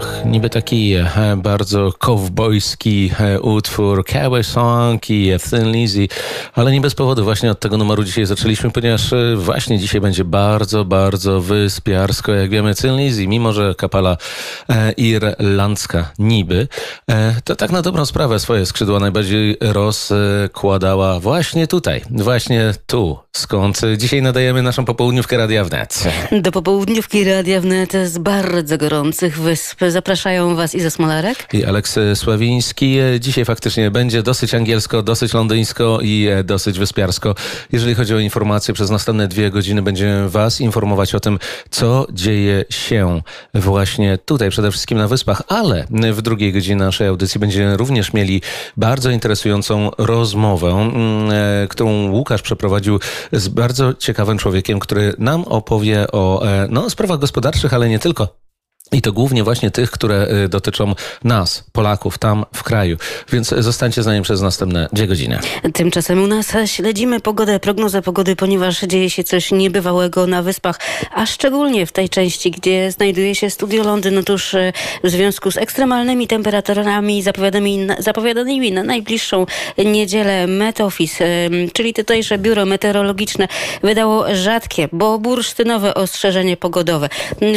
Wyspach. Niby taki e, bardzo kowbojski e, utwór, cowboy song i Thin Lizzy, ale nie bez powodu właśnie od tego numeru dzisiaj zaczęliśmy, ponieważ e, właśnie dzisiaj będzie bardzo, bardzo wyspiarsko. Jak wiemy, Thin Lizzy, mimo że kapela irlandzka niby, to tak na dobrą sprawę swoje skrzydła najbardziej rozkładała właśnie tutaj, właśnie tu, skąd dzisiaj nadajemy naszą popołudniówkę Radia Wnet. Do popołudniówki Radia Wnet z bardzo gorących wysp. Zapraszają Was Iza Smolarek i Aleks Sławiński. Dzisiaj faktycznie będzie dosyć angielsko, dosyć londyńsko i dosyć wyspiarsko. Jeżeli chodzi o informacje, przez następne dwie godziny będziemy Was informować o tym, co dzieje się właśnie tutaj, przede wszystkim na Wyspach, ale w drugiej godzinie naszej audycji będziemy również mieli bardzo interesującą rozmowę, mm, e, którą Łukasz przeprowadził z bardzo ciekawym człowiekiem, który nam opowie o e, no, sprawach gospodarczych, ale nie tylko. I to głównie właśnie tych, które y, dotyczą nas, Polaków, tam w kraju. Więc zostańcie z nami przez następne dwie godziny. Tymczasem u nas śledzimy pogodę, prognozę pogody, ponieważ dzieje się coś niebywałego na wyspach, a szczególnie w tej części, gdzie znajduje się studio Londyn. Otóż y, w związku z ekstremalnymi temperaturami zapowiadanymi, zapowiadanymi na najbliższą niedzielę Met Office, czyli tutejsze biuro meteorologiczne, wydało rzadkie, bo bursztynowe ostrzeżenie pogodowe.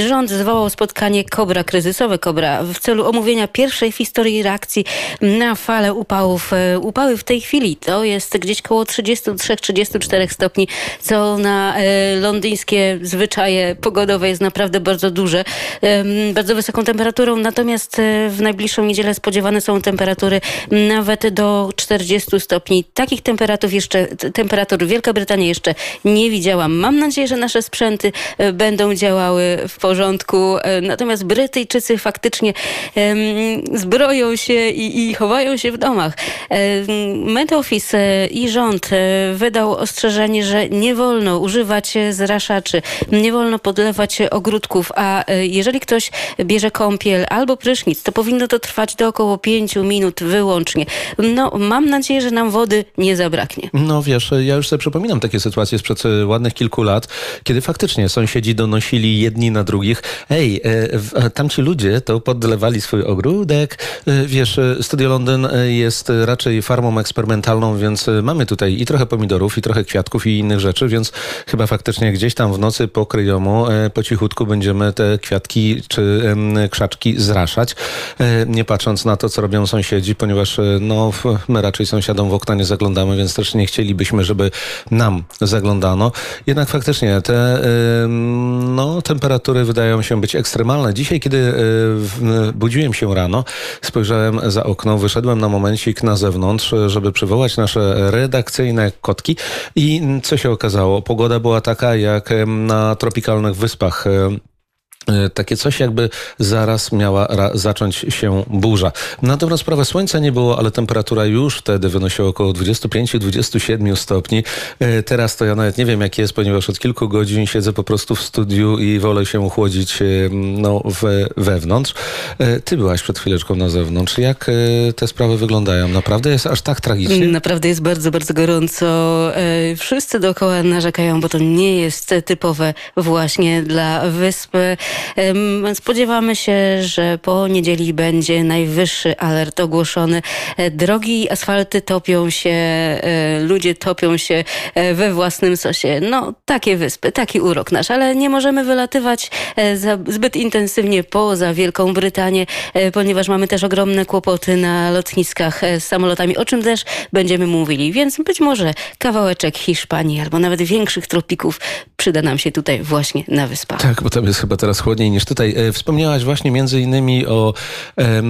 Rząd zwołał spotkanie Kobra, kryzysowe Kobra, w celu omówienia pierwszej w historii reakcji na falę upałów. E, upały w tej chwili to jest gdzieś koło 33-34 stopni, co na e, londyńskie zwyczaje pogodowe jest naprawdę bardzo duże, bardzo wysoką temperaturą. Natomiast e, w najbliższą niedzielę spodziewane są temperatury nawet do 40 stopni. Takich temperatur jeszcze, temperatur Wielka Brytania jeszcze nie widziałam. Mam nadzieję, że nasze sprzęty będą działały w porządku. Natomiast Natomiast Brytyjczycy faktycznie zbroją się i, i, chowają się w domach. Met Office e, i rząd e, wydał ostrzeżenie, że nie wolno używać zraszaczy, nie wolno podlewać ogródków, a e, jeżeli ktoś bierze kąpiel albo prysznic, to powinno to trwać do około 5 minut wyłącznie. No, mam nadzieję, że nam wody nie zabraknie. No wiesz, ja już sobie przypominam takie sytuacje sprzed ładnych kilku lat, kiedy faktycznie sąsiedzi donosili jedni na drugich, ej, tamci ludzie to podlewali swój ogródek. E, wiesz, e, Studio Londyn e, jest raczej farmą eksperymentalną, więc mamy tutaj i trochę pomidorów, i trochę kwiatków, i innych rzeczy, więc chyba faktycznie gdzieś tam w nocy po kryjomu po cichutku będziemy te kwiatki czy krzaczki zraszać, nie patrząc na to, co robią sąsiedzi, ponieważ no, my raczej sąsiadom w okna nie zaglądamy, więc też nie chcielibyśmy, żeby nam zaglądano. Jednak faktycznie te no, temperatury wydają się być ekstremalne. Dzisiaj, kiedy e, budziłem się rano, spojrzałem za okno, wyszedłem na momencik na zewnątrz, żeby przywołać nasze redakcyjne kotki i co się okazało? Pogoda była taka jak na tropikalnych wyspach E, takie coś, jakby zaraz miała zacząć się burza. Na dobrą sprawę słońca nie było, ale temperatura już wtedy wynosiła około 25-27 stopni. E, teraz to ja nawet nie wiem, jak jest, ponieważ od kilku godzin siedzę po prostu w studiu i wolę się chłodzić e, no, we, wewnątrz. Ty byłaś przed chwileczką na zewnątrz. Jak te sprawy wyglądają? Naprawdę jest aż tak tragicznie? Naprawdę jest bardzo, bardzo gorąco. Wszyscy dookoła narzekają, bo to nie jest typowe właśnie dla wyspy. Spodziewamy się, że po niedzieli będzie najwyższy alert ogłoszony. E, drogi asfalty topią się, e, ludzie topią się e, we własnym sosie. No, takie wyspy, taki urok nasz, ale nie możemy wylatywać zbyt intensywnie poza Wielką Brytanię, ponieważ mamy też ogromne kłopoty na lotniskach z samolotami, o czym też będziemy mówili. Więc być może kawałeczek Hiszpanii albo nawet większych tropików przyda nam się tutaj właśnie na wyspach. Tak, bo tam jest chyba teraz chłodniej niż tutaj. E, wspomniałaś właśnie między innymi o e,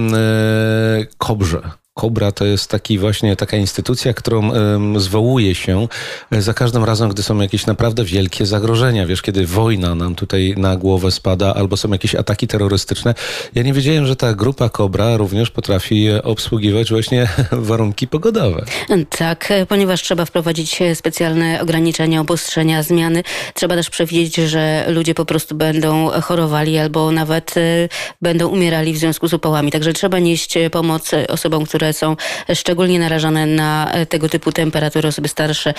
kobrze. Kobra to jest taki właśnie taka instytucja, którą um, zwołuje się e, za każdym razem, gdy są jakieś naprawdę wielkie zagrożenia. Wiesz, kiedy wojna nam tutaj na głowę spada albo są jakieś ataki terrorystyczne. Ja nie wiedziałem, że ta grupa Kobra również potrafi obsługiwać właśnie warunki pogodowe. Tak, ponieważ trzeba wprowadzić specjalne ograniczenia, obostrzenia, zmiany. Trzeba też przewidzieć, że ludzie po prostu będą chorowali albo nawet e, będą umierali w związku z upałami. Także trzeba nieść pomoc osobom, które które są szczególnie narażone na tego typu temperatury, osoby starsze,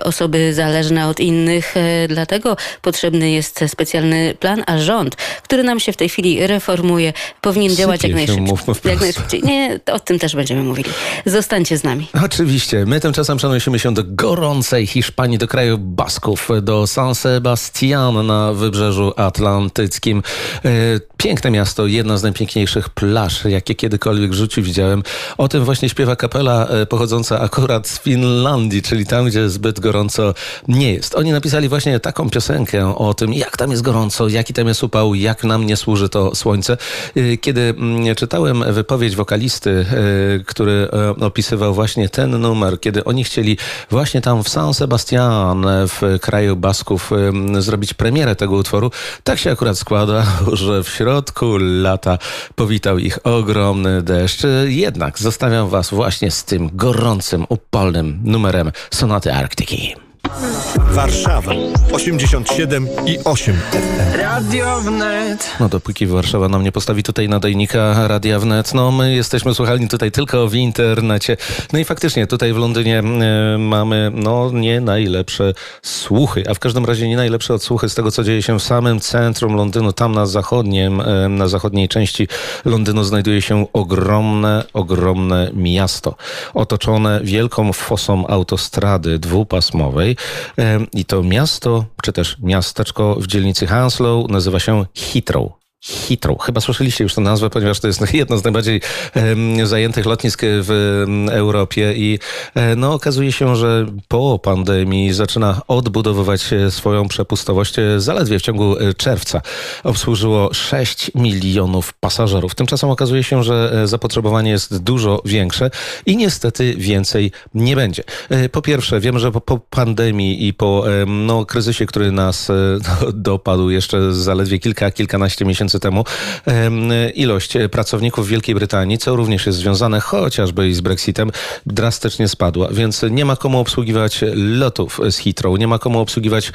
osoby zależne od innych. Dlatego potrzebny jest specjalny plan, a rząd, który nam się w tej chwili reformuje, powinien Sypie działać jak najszybciej. Jak najszybciej. Nie, o tym też będziemy mówili. Zostańcie z nami. Oczywiście. My tymczasem przenosimy się do gorącej Hiszpanii, do kraju Basków, do San Sebastian na wybrzeżu atlantyckim. E, piękne miasto, jedna z najpiękniejszych plaż, jakie kiedykolwiek w życiu widziałem. O tym właśnie śpiewa kapela e, pochodząca akurat z Finlandii, czyli tam, gdzie zbyt gorąco nie jest. Oni napisali właśnie taką piosenkę o tym, jak tam jest gorąco, jaki tam jest upał, jak nam nie służy to słońce. E, kiedy mm, czytałem wypowiedź wokalisty, który opisywał właśnie ten numer, kiedy oni chcieli właśnie tam w San Sebastian, w kraju Basków, zrobić premierę tego utworu, tak się akurat składa, że w środku lata powitał ich ogromny deszcz. Jednak zostawiam Was właśnie z tym gorącym, upalnym numerem Sonaty Arktyki. Warszawa 87 i 8 Radio Wnet. No dopóki Warszawa nam nie postawi tutaj nadajnika Radia Wnet, no my jesteśmy słuchani tutaj tylko w internecie. No i faktycznie tutaj w Londynie y, mamy no nie najlepsze słuchy, a w każdym razie nie najlepsze odsłuchy z tego, co dzieje się w samym centrum Londynu. Tam na zachodnim, y, na zachodniej części Londynu znajduje się ogromne, ogromne miasto. Otoczone wielką fosą autostrady dwupasmowej. I to miasto, czy też miasteczko w dzielnicy Hounslow nazywa się Heathrow. Heathrow. Chyba słyszeliście już tę nazwę, ponieważ to jest jedno z najbardziej zajętych lotnisk w Europie i um, no, okazuje się, że po pandemii zaczyna odbudowywać swoją przepustowość. Zaledwie w ciągu e, czerwca obsłużyło 6 milionów pasażerów. Tymczasem okazuje się, że e, zapotrzebowanie jest dużo większe i niestety więcej nie będzie. Po pierwsze, wiem, że po, po pandemii i po no, kryzysie, który nas no, dopadł jeszcze zaledwie kilka, kilkanaście miesięcy miesięcy temu ilość pracowników w Wielkiej Brytanii, co również jest związane chociażby z Brexitem, drastycznie spadła, więc nie ma komu obsługiwać lotów z Heathrow, nie ma komu obsługiwać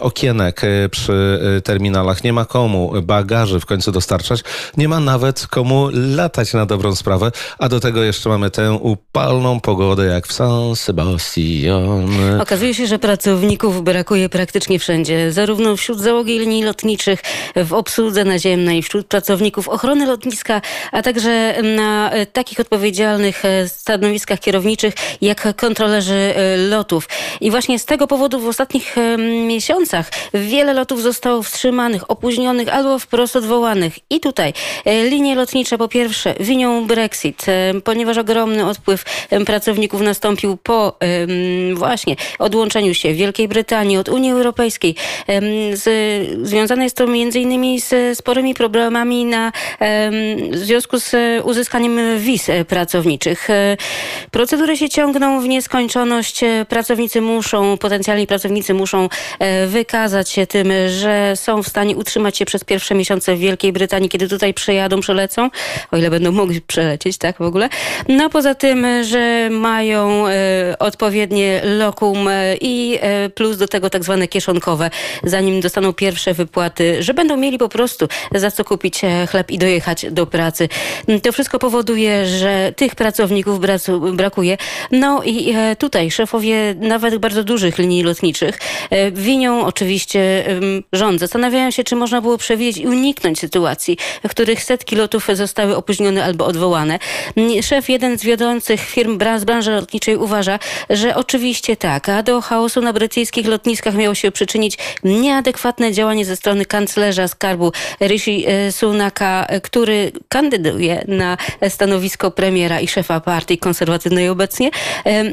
okienek e, przy e, terminalach, nie ma komu bagaży w końcu dostarczać, nie ma nawet komu latać na dobrą sprawę, a do tego jeszcze mamy tę upalną pogodę jak w San Sebastian. Okazuje się, że pracowników brakuje praktycznie wszędzie, zarówno wśród załogi linii lotniczych, w obsłudze obsłudze naziemnej, wśród pracowników ochrony lotniska, a także na e, takich odpowiedzialnych e, stanowiskach kierowniczych jak kontrolerzy e, lotów. I właśnie z tego powodu w ostatnich miesiącach wiele lotów zostało wstrzymanych, opóźnionych albo wprost odwołanych. I tutaj linie lotnicze po pierwsze winią Brexit, ponieważ ogromny odpływ pracowników nastąpił po właśnie odłączeniu się Wielkiej Brytanii od Unii Europejskiej. Związane jest to między innymi z sporymi problemami na, w związku z uzyskaniem wiz pracowniczych. Procedury się ciągną w nieskończoność. Pracownicy muszą, potencjalni pracownicy muszą e, wykazać się tym, że są w stanie utrzymać się przez pierwsze miesiące w Wielkiej Brytanii, kiedy tutaj przejadą, przelecą, o ile będą mogli przelecieć, tak w ogóle. No poza tym, że mają e, odpowiednie lokum e, i plus do tego tak zwane kieszonkowe, zanim dostaną pierwsze wypłaty, że będą mieli po prostu prostu za co kupić e, chleb i dojechać do pracy. To wszystko powoduje, że tych pracowników brakuje. No i e, tutaj szefowie nawet bardzo dużych linii lotniczych e, winią oczywiście rząd. Zastanawiają się, czy można było przewidzieć i uniknąć sytuacji, w których setki lotów zostały opóźnione albo odwołane. Szef jeden z wiodących firm z branży lotniczej uważa, że oczywiście tak, a do chaosu na brytyjskich lotniskach miało się przyczynić nieadekwatne działanie ze strony kanclerza skarbu Rishi e, Sunaka, e, który kandyduje na stanowisko premiera i szefa partii konserwatywnej obecnie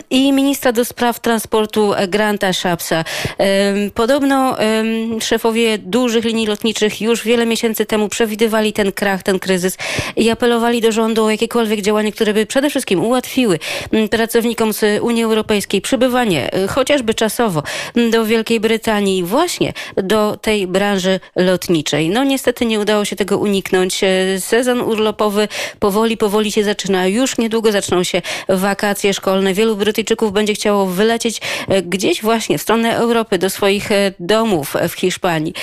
i ministra do spraw transportu Granta Shapsa. Podobno szefowie dużych linii lotniczych już wiele miesięcy temu przewidywali ten krach, ten kryzys i apelowali do rządu o jakiekolwiek działania, które by przede wszystkim ułatwiły pracownikom z Unii Europejskiej przybywanie, e, chociażby czasowo, do Wielkiej Brytanii, właśnie do tej branży lotniczej. No No niestety nie udało się tego uniknąć. Sezon urlopowy powoli, powoli się zaczyna. Już niedługo zaczną się wakacje szkolne. Wielu Brytyjczyków będzie chciało wylecieć gdzieś właśnie w stronę Europy, do swoich domów w Hiszpanii.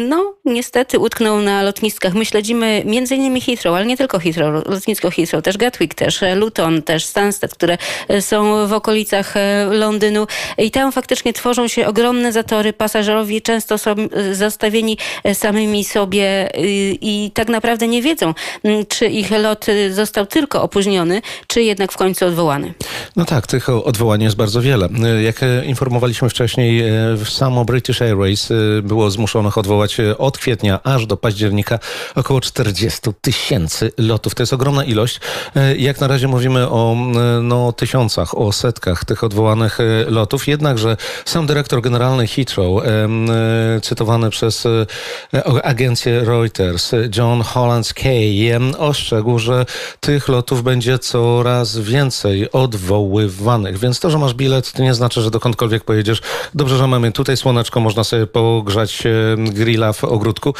No niestety utknął na lotniskach. My śledzimy innymi Heathrow, ale nie tylko Heathrow, lotnisko Heathrow, też Gatwick, też Luton, też Stansted, które są w okolicach Londynu i tam faktycznie tworzą się ogromne zatory. Pasażerowie często są zostawieni samymi sobie i tak naprawdę nie wiedzą, czy ich lot został tylko opóźniony, czy jednak w końcu odwołany. No tak, tych odwołań jest bardzo wiele. Jak informowaliśmy wcześniej, samo British Airways było zmuszonych odwołać od kwietnia aż do października około 40 tysięcy lotów. To jest ogromna ilość. Jak na razie mówimy o no, tysiącach, o setkach tych odwołanych lotów. Jednakże sam dyrektor generalny Heathrow, cytowany przez agencję Reuters, John Hollands Kay, ostrzegł, że tych lotów będzie coraz więcej odwoływanych. Więc to, że masz bilet, to nie znaczy, że dokądkolwiek pojedziesz. Dobrze, że mamy tutaj słoneczko, można sobie pogrzać grilla w ogródku.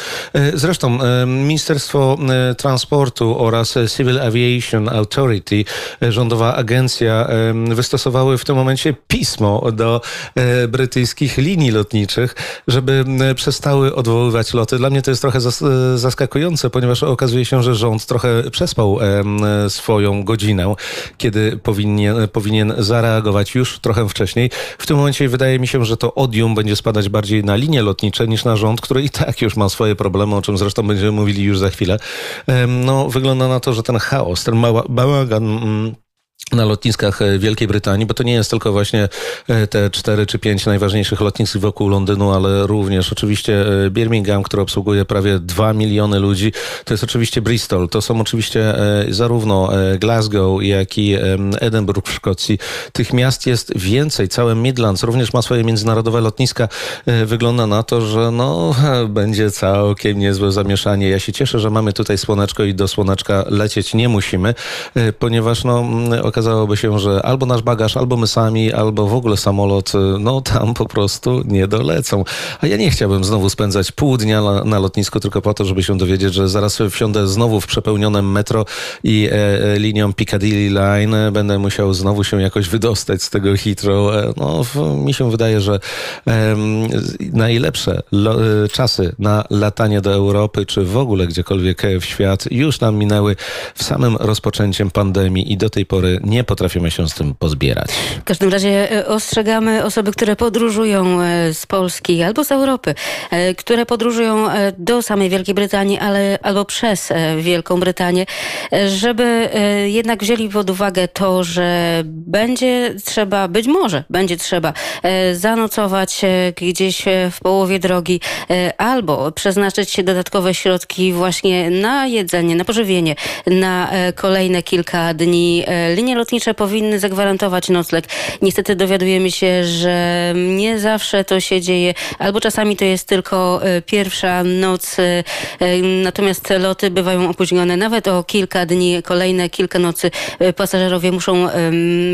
Zresztą Ministerstwo Transportu oraz Civil Aviation Authority, rządowa agencja, wystosowały w tym momencie pismo do brytyjskich linii lotniczych, żeby przestały odwoływać loty. Dla mnie to jest trochę zaskakujące, ponieważ okazuje się, że rząd trochę przespał swoją godzinę, kiedy powinien, powinien zareagować już trochę wcześniej. W tym momencie wydaje mi się, że to odium będzie spadać bardziej na linie lotnicze niż na rząd, który i tak już ma swoje problemy, o czym zresztą będziemy mówili już za chwilę. No, wygląda na to, że ten chaos, ten bałagan mm, na lotniskach e, Wielkiej Brytanii, bo to nie jest tylko właśnie e, te cztery czy pięć najważniejszych lotnisk wokół Londynu, ale również oczywiście e, Birmingham, który obsługuje prawie dwa miliony ludzi. To jest oczywiście Bristol. To są oczywiście zarówno Glasgow, jak i Edinburgh w Szkocji. Tych miast jest więcej. Całe Midlands również ma swoje międzynarodowe lotniska. Wygląda na to, że no, będzie całkiem niezłe zamieszanie. Ja się cieszę, że mamy tutaj słoneczko i do słoneczka lecieć nie musimy, ponieważ no, okazałoby się, że albo nasz bagaż, albo my sami, albo w ogóle samolot, no tam po prostu nie dolecą. A ja nie chciałbym znowu spędzać pół dnia na, na lotnisku tylko po to, żeby się dowiedzieć, że zaraz wsiądę znowu w przepełnionym metro i e, e linią Piccadilly Line będę musiał znowu się jakoś wydostać z tego Heathrow. E, no, mi się wydaje, że e, najlepsze lo, e, czasy na latanie do Europy, czy w ogóle gdziekolwiek w świat już nam minęły w samym rozpoczęciem pandemii i do tej pory nie potrafimy się z tym pozbierać. W każdym razie e, ostrzegamy osoby, które podróżują e, z Polski albo z Europy, e, które podróżują do samej Wielkiej Brytanii, ale albo przez Wielką Brytanię, żeby jednak wzięli pod uwagę to, że będzie trzeba, być może będzie trzeba zanocować gdzieś w połowie drogi albo przeznaczyć dodatkowe środki właśnie na jedzenie, na pożywienie, na kolejne kilka dni. Linie lotnicze powinny zagwarantować nocleg. Niestety dowiadujemy się, że nie zawsze to się dzieje, albo czasami to jest tylko e, pierwsza noc, e, e, natomiast loty bywają opóźnione nawet o kilka dni, kolejne kilka nocy pasażerowie muszą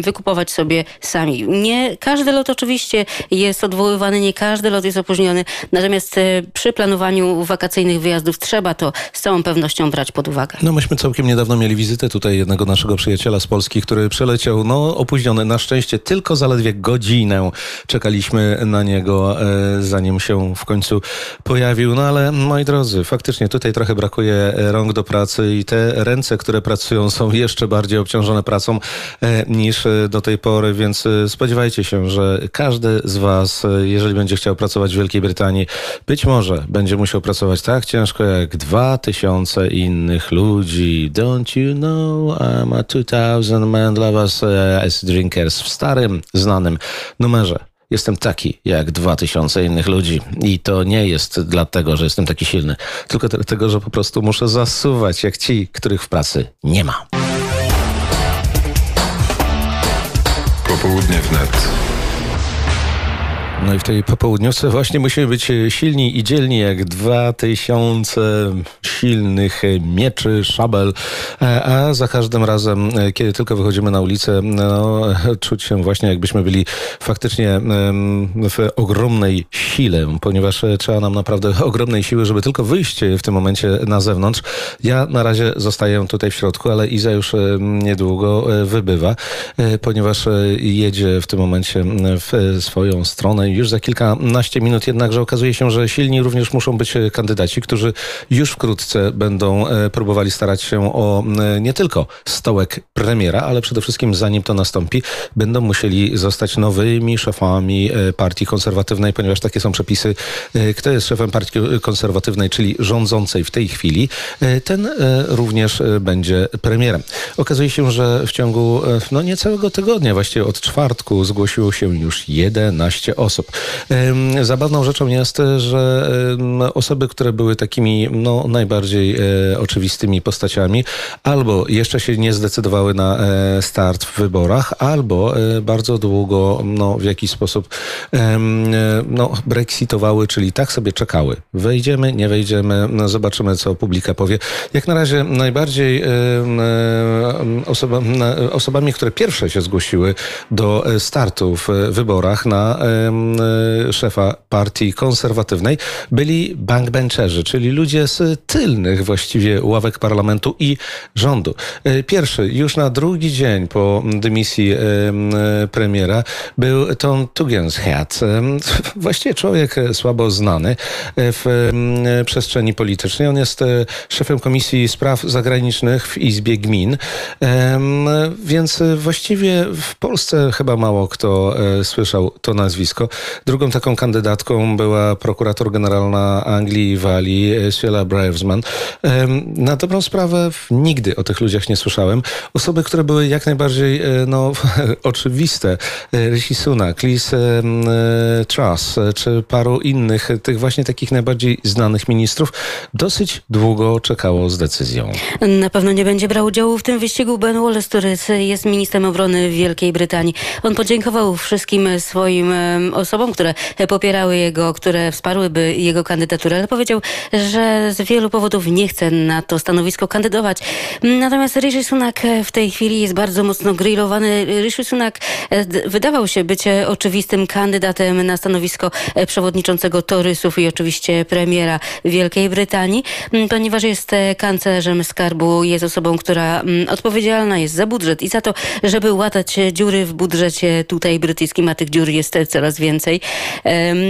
wykupować sobie sami. Nie każdy lot oczywiście jest odwoływany, nie każdy lot jest opóźniony, natomiast przy planowaniu wakacyjnych wyjazdów trzeba to z całą pewnością brać pod uwagę. No myśmy całkiem niedawno mieli wizytę tutaj jednego naszego przyjaciela z Polski, który przeleciał, no opóźniony na szczęście tylko zaledwie godzinę. Czekaliśmy na niego, e, zanim się w końcu pojawił. No ale moi drodzy, faktycznie tutaj trochę brakuje rąk do pracy i te ręce, które pracują są jeszcze bardziej obciążone pracą e, niż do tej pory, więc e, spodziewajcie się, że każdy z was, jeżeli będzie chciał pracować w Wielkiej Brytanii, być może będzie musiał pracować tak ciężko jak dwa tysiące innych ludzi. Don't you know I'm a 2000 dla Was as Drinkers w starym, znanym numerze. Jestem taki jak dwa tysiące innych ludzi i to nie jest dlatego, że jestem taki silny, tylko dlatego, że po prostu muszę zasuwać jak ci, których w pracy nie ma. Popołudnie wnet. No i w tej popołudniówce właśnie musimy być silni i dzielni jak dwa tysiące silnych mieczy, szabel, a za każdym razem, kiedy tylko wychodzimy na ulicę, no, czuć się właśnie jakbyśmy byli faktycznie w ogromnej sile, ponieważ trzeba nam naprawdę ogromnej siły, żeby tylko wyjść w tym momencie na zewnątrz. Ja na razie zostaję tutaj w środku, ale Iza już niedługo wybywa, ponieważ jedzie w tym momencie w swoją stronę. Już za kilkanaście minut jednakże okazuje się, że silni również muszą być kandydaci, którzy już wkrótce będą e, próbowali starać się o e, nie tylko stołek premiera, ale przede wszystkim zanim to nastąpi, będą musieli zostać nowymi szefami e, partii konserwatywnej, ponieważ takie są przepisy. Kto jest szefem partii konserwatywnej, czyli rządzącej w tej chwili, ten również będzie premierem. Okazuje się, że w ciągu no niecałego tygodnia, właściwie od czwartku zgłosiło się już 11 osób. Zabawną rzeczą jest, że osoby, które były takimi no, najbardziej e, oczywistymi postaciami, albo jeszcze się nie zdecydowały na e, start w wyborach, albo e, bardzo długo no, w jakiś sposób no, brexitowały, czyli tak sobie czekały. Wejdziemy, nie wejdziemy, no, zobaczymy, co publika powie. Jak na razie najbardziej osoba, osobami, które pierwsze się zgłosiły do startu w wyborach na szefa partii konserwatywnej byli bankbencherzy, czyli ludzie z tylnych właściwie ławek parlamentu i rządu. E, pierwszy, już na drugi dzień po dymisji e, premiera był Tom Tugendhat. Właściwie człowiek słabo znany w przestrzeni politycznej. On jest szefem Komisji Spraw Zagranicznych w Izbie Gmin, więc właściwie w Polsce chyba mało kto słyszał to nazwisko. Drugą taką kandydatką była prokurator generalna Anglii i Walii, Sheila Bravesman. Na dobrą sprawę nigdy o tych ludziach nie słyszałem. Osoby, które były jak najbardziej e, no, oczywiste. E, Rishi Sunak, Liz e, Truss, czy paru innych, tych właśnie takich najbardziej znanych ministrów, dosyć długo czekało z decyzją. Na pewno nie będzie brał udziału w tym wyścigu Ben Wallace, który jest ministrem obrony Wielkiej Brytanii. On podziękował wszystkim swoim osobom, które popierały jego, które wsparłyby jego kandydaturę, ale powiedział, że z wielu powodów nie chce na to stanowisko kandydować. Natomiast Rishi Sunak w tej chwili jest bardzo mocno grillowany. Rishi Sunak e, wydawał się być e, oczywistym kandydatem na stanowisko e, przewodniczącego Torysów i oczywiście premiera Wielkiej Brytanii, ponieważ jest kanclerzem skarbu, jest osobą, która odpowiedzialna jest za budżet i za to, żeby łatać dziury w budżecie tutaj brytyjskim, a tych dziur jest coraz więcej.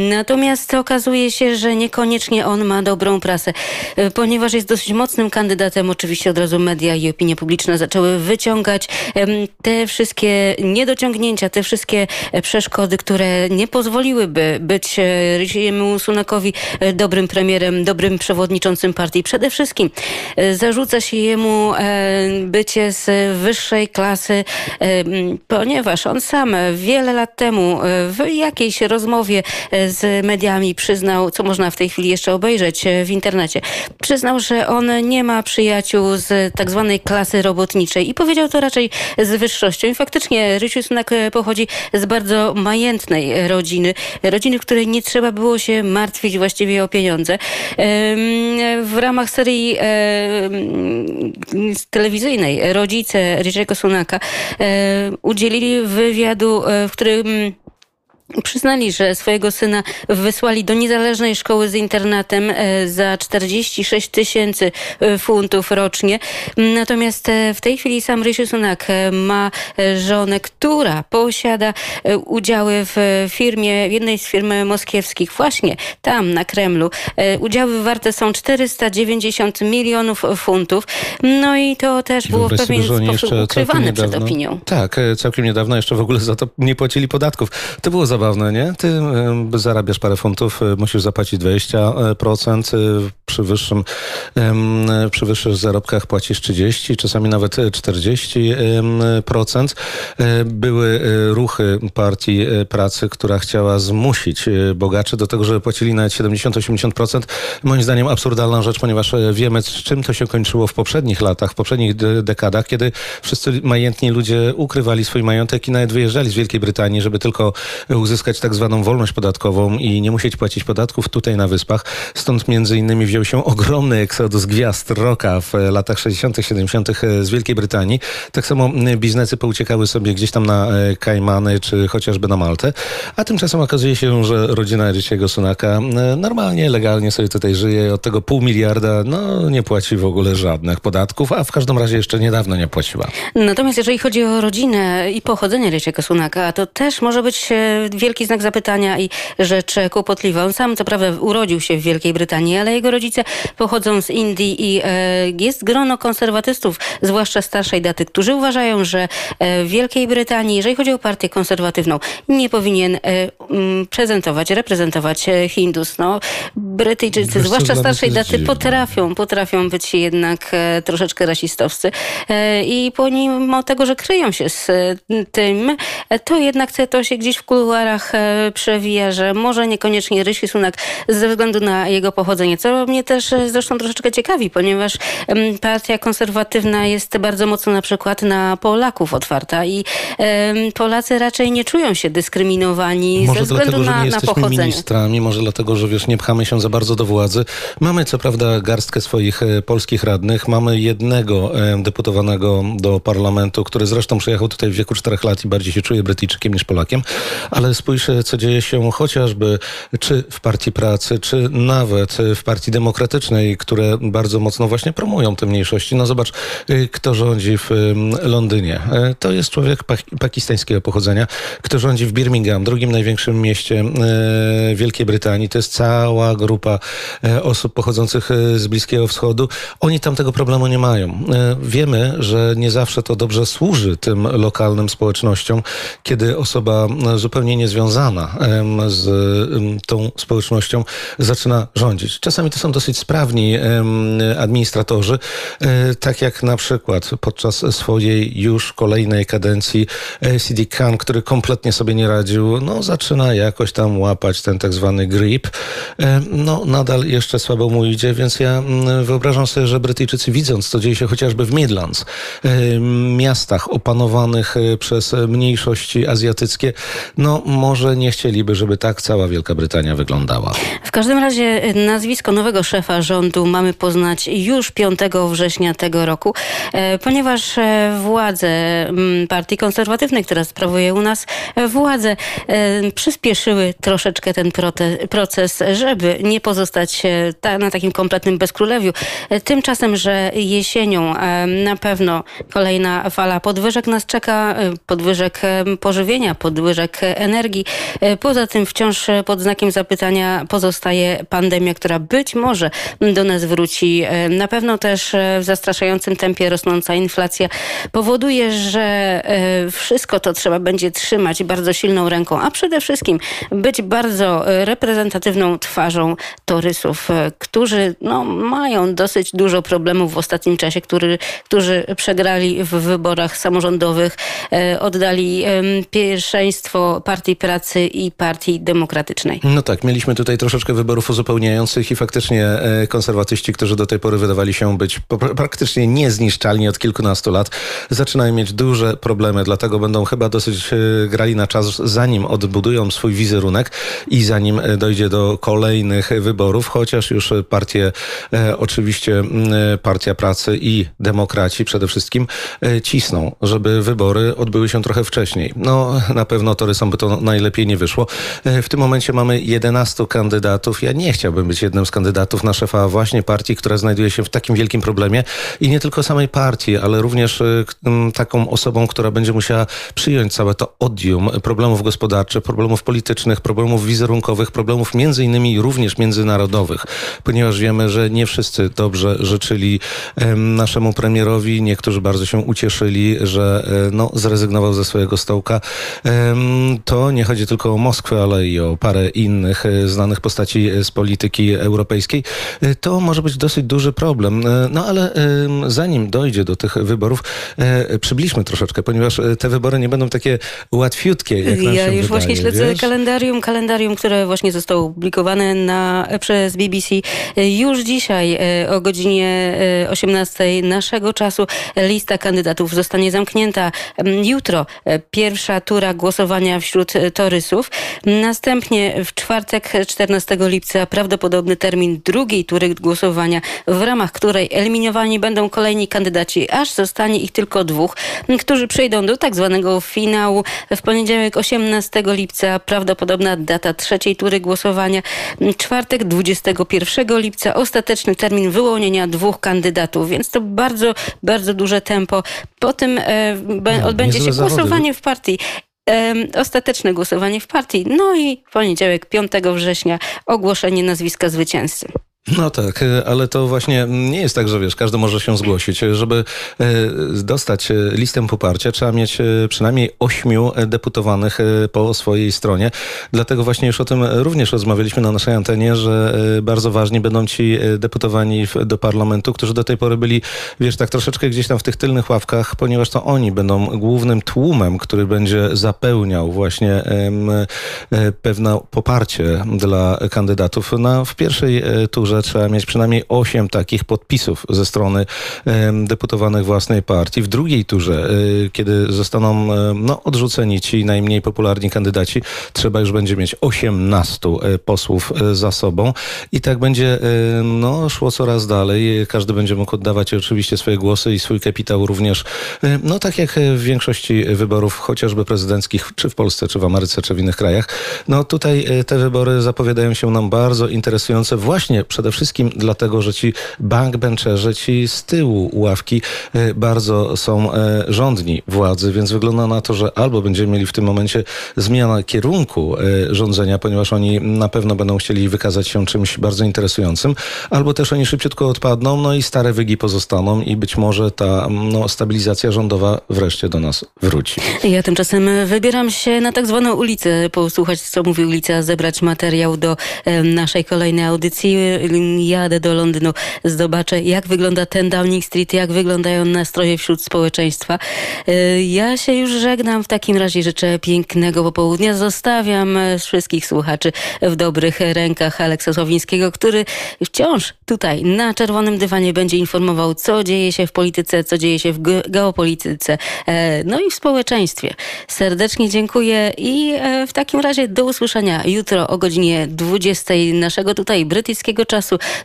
Natomiast okazuje się, że niekoniecznie on ma dobrą prasę, e, ponieważ jest dosyć mocnym kandydatem. Oczywiście od razu media i opinia publiczna zaczęły wyciągać te wszystkie niedociągnięcia, te wszystkie e, przeszkody, które nie pozwoliłyby być e, Rishiemu Sunakowi dobrym premierem, dobrym przewodniczącym partii. Przede wszystkim zarzuca się jemu bycie z wyższej klasy, ponieważ on sam wiele lat temu w jakiejś rozmowie z mediami przyznał, co można w tej chwili jeszcze obejrzeć e, w internecie, przyznał, że on nie ma przyjaciół z tak zwanej klasy robotniczej i powiedział to raczej z wyższością. I faktycznie Rysiu Sunak e, pochodzi z bardzo majętnej rodziny, rodziny, której nie trzeba było się martwić właściwie o pieniądze. W ramach serii telewizyjnej rodzice Rysiego Sunaka e, udzielili wywiadu, w którym Przyznali, że swojego syna wysłali do niezależnej szkoły z internatem e, za 46 tysięcy e, funtów rocznie. Natomiast e, w tej chwili sam Rishi Sunak ma żonę, która posiada udziały w firmie, w jednej z firm moskiewskich, właśnie tam na Kremlu. Udziały warte są 490 milionów funtów. No i to też było w pewien sposób ukrywane przed opinią. Tak, całkiem niedawno jeszcze w ogóle za to nie płacili podatków. To było zabawne, nie? Ty zarabiasz parę funtów, y, musisz zapłacić 20%, y, przy, wyższym, y, przy wyższych zarobkach płacisz 30, czasami nawet 40%. Y, były ruchy partii pracy, która chciała zmusić bogaczy do tego, żeby płacili nawet 70-80%. Moim zdaniem absurdalna rzecz, ponieważ wiemy, z czym to się kończyło w poprzednich latach, w poprzednich dekadach, kiedy wszyscy majętni ludzie ukrywali swój majątek i nawet wyjeżdżali z Wielkiej Brytanii, żeby tylko uzyskać tak zwaną wolność podatkową i nie musieć płacić podatków tutaj na Wyspach. Stąd między innymi wziął się ogromny eksodus gwiazd rocka w latach 60., 70. z Wielkiej Brytanii. Tak samo biznesy pouciekały sobie gdzieś tam na Kajmany czy chociażby na Maltę. A tymczasem okazuje się, że rodzina Ryciego Sunaka normalnie, legalnie sobie tutaj żyje. Od tego pół miliarda no, nie płaci w ogóle żadnych podatków, a w każdym razie jeszcze niedawno nie płaciła. Natomiast jeżeli chodzi o rodzinę i pochodzenie Ryciego Sunaka, to też może być e, wielki znak zapytania i rzecz kłopotliwa. On sam co prawda urodził się w Wielkiej Brytanii, ale jego rodzice pochodzą z Indii i e, jest grono konserwatystów, zwłaszcza starszej daty, którzy uważają, że e, w Wielkiej Brytanii, jeżeli chodzi o partię konserwatywną, nie powinien prezentować, reprezentować Hindus. No, Brytyjczycy, zwłaszcza starszej daty, potrafią, potrafią być jednak troszeczkę rasistowscy i pomimo tego, że kryją się z tym, to jednak to się gdzieś w kuluarach e, przewija, że może niekoniecznie Rysi Sunak ze względu na jego pochodzenie, co mnie też e, zresztą troszeczkę ciekawi, ponieważ partia konserwatywna jest bardzo mocno na przykład na Polaków otwarta i Polacy raczej nie czują się dyskryminowani może ze względu dlatego, na, że nie na pochodzenie. ministrami, może dlatego, że wiesz, nie pchamy się za bardzo do władzy. Mamy co prawda garstkę swoich e, polskich radnych, mamy jednego deputowanego do parlamentu, który zresztą przyjechał tutaj w wieku 4 lat i bardziej się czuje Brytyjczykiem niż Polakiem, ale spójrz, co dzieje się chociażby czy w Partii Pracy, czy nawet w Partii Demokratycznej, które bardzo mocno właśnie promują te mniejszości. No zobacz, y, kto rządzi w Londynie. E, to jest człowiek pakistańskiego pochodzenia, kto rządzi w Birmingham, drugim największym mieście e, Wielkiej Brytanii. To jest cała grupa osób pochodzących z Bliskiego Wschodu. Oni tam tego problemu nie mają. Wiemy, że nie zawsze to dobrze służy tym lokalnym społecznościom, kiedy osoba zupełnie niezwiązana z tą społecznością zaczyna rządzić. Czasami to są dosyć sprawni administratorzy, e, tak jak na przykład podczas swojej już kolejnej kadencji e, CD Khan, który kompletnie sobie nie radził, no zaczyna jakoś tam łapać ten tak zwany grip. E, no nadal jeszcze słabo mu idzie, więc ja wyobrażam sobie, że Brytyjczycy widząc, co dzieje się chociażby w Midlands, miastach opanowanych przez mniejszości azjatyckie, no może nie chcieliby, żeby tak cała Wielka Brytania wyglądała. W każdym razie y, nazwisko nowego szefa rządu mamy poznać już 5 września tego roku, e, ponieważ e, władze mm, Partii Konserwatywnej, która sprawuje u nas e, władzę, przyspieszyły troszeczkę ten proces, żeby nie pozostać na takim kompletnym bezkrólewiu. Tymczasem, że jesienią na pewno kolejna fala podwyżek nas czeka, podwyżek pożywienia, podwyżek energii. Poza tym wciąż pod znakiem zapytania pozostaje pandemia, która być może do nas wróci. Na pewno też w zastraszającym tempie rosnąca inflacja powoduje, że e, wszystko to trzeba będzie trzymać bardzo silną ręką, a przede wszystkim być bardzo reprezentatywną twarzą torysów, e, którzy no, mają dosyć dużo problemów w ostatnim czasie, który, którzy przegrali w wyborach samorządowych, e, oddali pierwszeństwo Partii Pracy i Partii Demokratycznej. No tak, mieliśmy tutaj troszeczkę wyborów uzupełniających i faktycznie e, konserwatyści, którzy do tej pory wydawali się być praktycznie niezniszczalni od kilkunastu lat, zaczynają mieć duże problemy, dlatego będą chyba dosyć e, grali na czas, zanim odbudują swój wizerunek i zanim e, dojdzie do kolejnych wyborów, chociaż już partie, oczywiście Partia Pracy i Demokraci przede wszystkim cisną, żeby wybory odbyły się trochę wcześniej. No na pewno Torresom by najlepiej nie wyszło. W tym momencie mamy 11 kandydatów. Ja nie chciałbym być jednym z kandydatów na szefa właśnie partii, która znajduje się w takim wielkim problemie i nie tylko samej partii, ale również y, taką osobą, która będzie musiała przyjąć całe to odium problemów gospodarczych, problemów politycznych, problemów wizerunkowych, problemów między innymi również międzynarodowych, ponieważ wiemy, że nie wszyscy dobrze życzyli naszemu premierowi. Niektórzy bardzo się ucieszyli, że e, no, zrezygnował ze swojego stołka. To nie chodzi tylko o Moskwę, ale i o parę innych e, znanych postaci e, z polityki europejskiej, e, to może być dosyć duży problem. No ale zanim dojdzie do tych wyborów, przybliżmy troszeczkę, ponieważ te wybory nie będą takie łatwiutkie, jak nam Ja już wydaje, właśnie śledzę wiesz? kalendarium, kalendarium, które właśnie zostało opublikowane na, przez BBC. Już dzisiaj o godzinie 18 naszego czasu lista kandydatów zostanie zamknięta. Jutro pierwsza tura głosowania wśród Torysów. Następnie w czwartek 14 lipca prawdopodobny termin drugiej tury głosowania, w ramach której eliminowani będą kolejni kandydaci, aż zostanie ich tylko dwóch, którzy przejdą do tak zwanego finału. W poniedziałek 18 lipca prawdopodobna data trzeciej tury głosowania. Czwartek 21 lipca ostateczny termin wyłonienia dwóch kandydatów, więc to bardzo, bardzo duże tempo. Potem e, be- No, odbędzie się zawody. głosowanie w partii. Ostateczne głosowanie w partii. No i w poniedziałek 5 września ogłoszenie nazwiska zwycięzcy. No tak, ale to właśnie nie jest tak, że wiesz, każdy może się zgłosić. Żeby e, dostać listę poparcia, trzeba mieć e, przynajmniej ośmiu deputowanych e, po swojej stronie. Dlatego właśnie już o tym również rozmawialiśmy na naszej antenie, że bardzo ważni będą ci deputowani do parlamentu, którzy do tej pory byli, wiesz, tak troszeczkę gdzieś tam w tych tylnych ławkach, ponieważ to oni będą głównym tłumem, który będzie zapełniał właśnie pewne poparcie dla kandydatów. Na, w pierwszej e, turze trzeba mieć przynajmniej 8 takich podpisów ze strony deputowanych własnej partii. W drugiej turze, e, kiedy zostaną e, no, odrzuceni ci najmniej popularni kandydaci, trzeba już będzie mieć 18 e, posłów za sobą i tak będzie no, szło coraz dalej. Każdy będzie mógł oddawać oczywiście swoje głosy i swój kapitał również, no tak jak w większości wyborów, chociażby prezydenckich, czy w Polsce, czy w Ameryce, czy w innych krajach. No tutaj te wybory zapowiadają się nam bardzo interesujące właśnie przede wszystkim dlatego, że ci backbencherzy, ci z tyłu ławki e, bardzo są e, rządni władzy, więc wygląda na to, że albo będziemy mieli w tym momencie zmianę kierunku e, rządzenia, ponieważ oni na pewno będą chcieli wykazać się czymś bardzo interesującym, albo też oni szybciutko odpadną, no i stare wygi pozostaną i być może ta no, stabilizacja rządowa wreszcie do nas wróci. Ja tymczasem wybieram się na tak zwaną ulicę, posłuchać co mówi ulica, zebrać materiał do naszej kolejnej audycji. Jadę do Londynu, zobaczę jak wygląda ten Downing Street, jak wyglądają nastroje wśród społeczeństwa. E, Ja się już żegnam, w takim razie życzę pięknego popołudnia. Zostawiam e, wszystkich słuchaczy w dobrych rękach Aleksa Sławińskiego, który wciąż tutaj na czerwonym dywanie będzie informował, co dzieje się w polityce, co dzieje się w ge- geopolityce, e, no i w społeczeństwie. Serdecznie dziękuję i w takim razie do usłyszenia jutro o godzinie 20 naszego tutaj brytyjskiego czasu,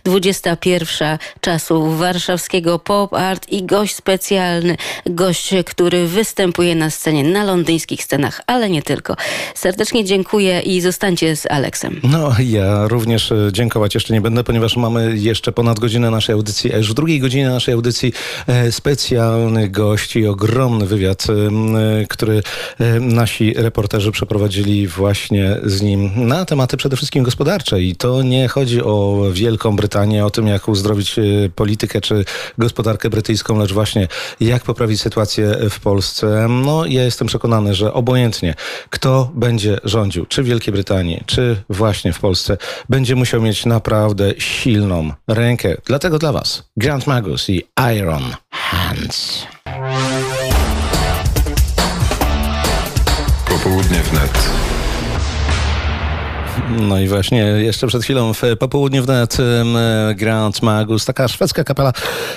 21 czasu warszawskiego pop art i gość specjalny, gość, który występuje na scenie, na londyńskich scenach, ale nie tylko. Serdecznie dziękuję i zostańcie z Aleksem. No, ja również e, dziękować jeszcze nie będę, ponieważ mamy jeszcze ponad godzinę naszej audycji, a już w drugiej godzinie naszej audycji e, specjalny gość i ogromny wywiad, e, który nasi reporterzy przeprowadzili właśnie z nim na tematy przede wszystkim gospodarcze. I to nie chodzi o Wielką Brytanię, o tym, jak uzdrowić e, politykę czy gospodarkę brytyjską, lecz właśnie jak poprawić sytuację w Polsce. No, ja jestem przekonany, że obojętnie kto będzie rządził, czy w Wielkiej Brytanii, czy właśnie w Polsce, będzie musiał mieć naprawdę silną rękę. Dlatego dla Was Grant Magus i Iron Hands. Popołudnie wnet. No i właśnie jeszcze przed chwilą w popołudniu wnet Grand Magus, taka szwedzka kapela.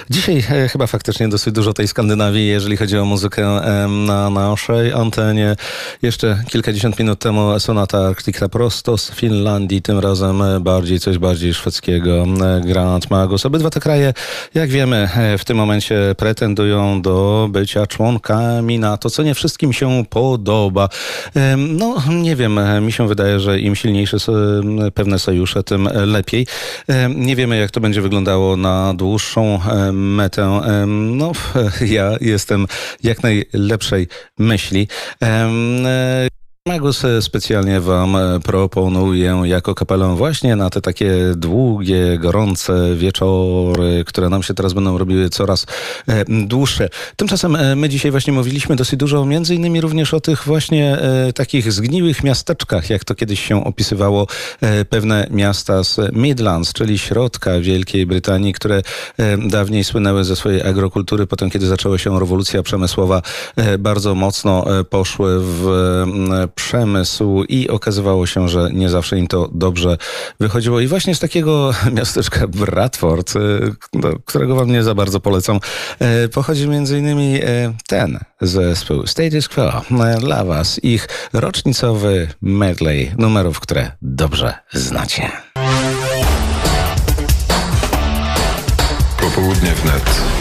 Dzisiaj e, chyba faktycznie dosyć dużo tej Skandynawii, jeżeli chodzi o muzykę na naszej antenie. Jeszcze kilkadziesiąt minut temu Sonata Arctica prosto z Finlandii, tym razem e, bardziej coś bardziej szwedzkiego. Grand Magus. Obydwa te kraje, jak wiemy, e, w tym momencie pretendują do bycia członkami NATO, co nie wszystkim się podoba. No, nie wiem, mi się wydaje, że im silniejsze są e, pewne sojusze, tym lepiej. Nie wiemy, jak to będzie wyglądało na dłuższą e, metę. No, ja jestem jak najlepszej myśli. Magus e, specjalnie wam e, proponuję jako kapelę właśnie na te takie długie, gorące wieczory, które nam się teraz będą robiły coraz e, dłuższe. Tymczasem my dzisiaj właśnie mówiliśmy dosyć dużo, między innymi również o tych właśnie takich zgniłych miasteczkach, jak to kiedyś się opisywało pewne miasta z Midlands, czyli środka Wielkiej Brytanii, które dawniej słynęły ze swojej agrokultury, potem kiedy zaczęła się rewolucja przemysłowa, bardzo mocno poszły w przemysł i okazywało się, że nie zawsze im to dobrze wychodziło. I właśnie z takiego miasteczka Bradford, do którego wam nie za bardzo polecam, e, pochodzi między innymi e, ten zespół Status Quo. Dla was ich rocznicowy medley numerów, które dobrze znacie. Popołudnie wnet.